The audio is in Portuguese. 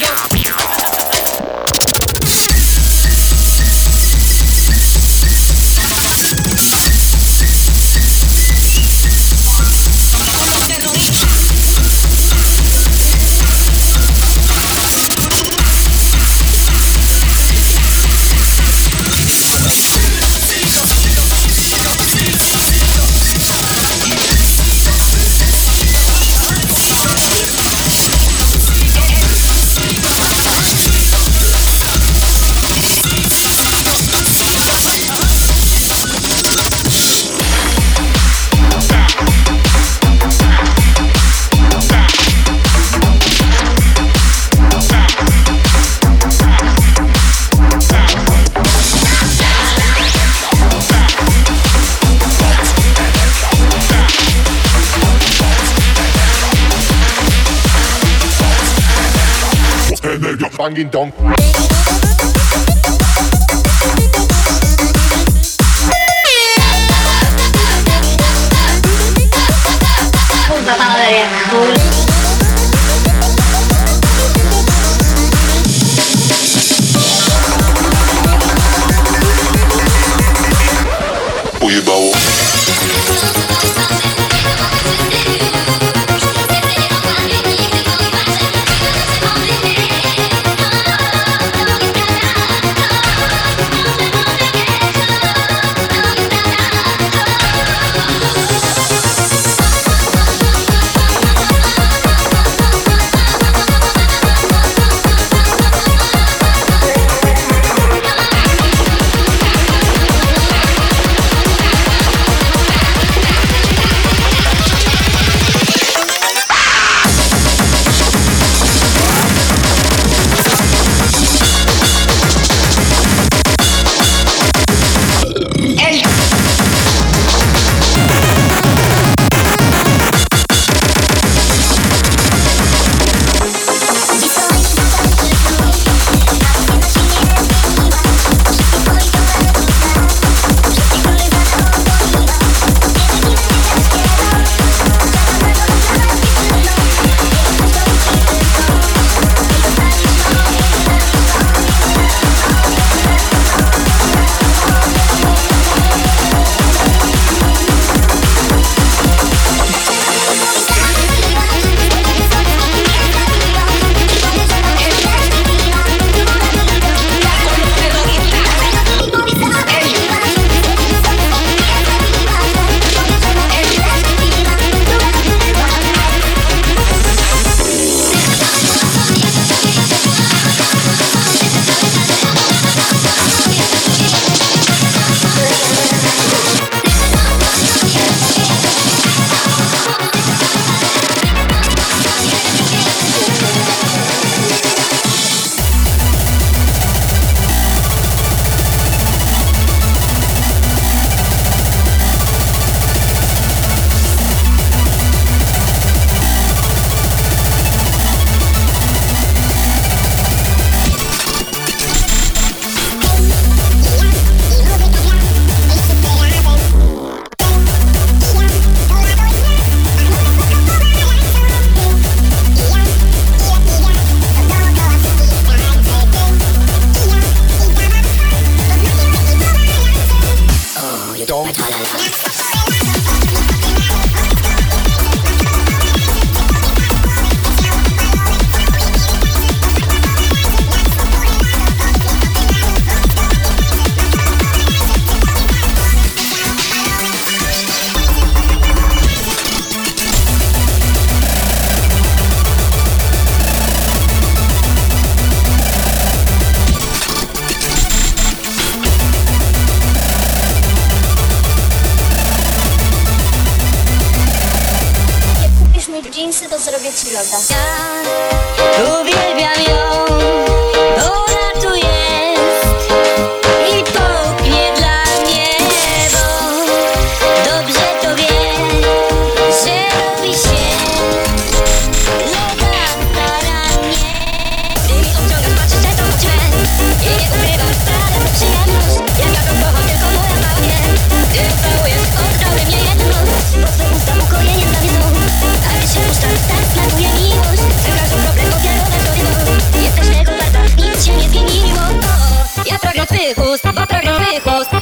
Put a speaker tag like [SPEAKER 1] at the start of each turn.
[SPEAKER 1] got. ding dong.
[SPEAKER 2] Ja pragnę twych ust,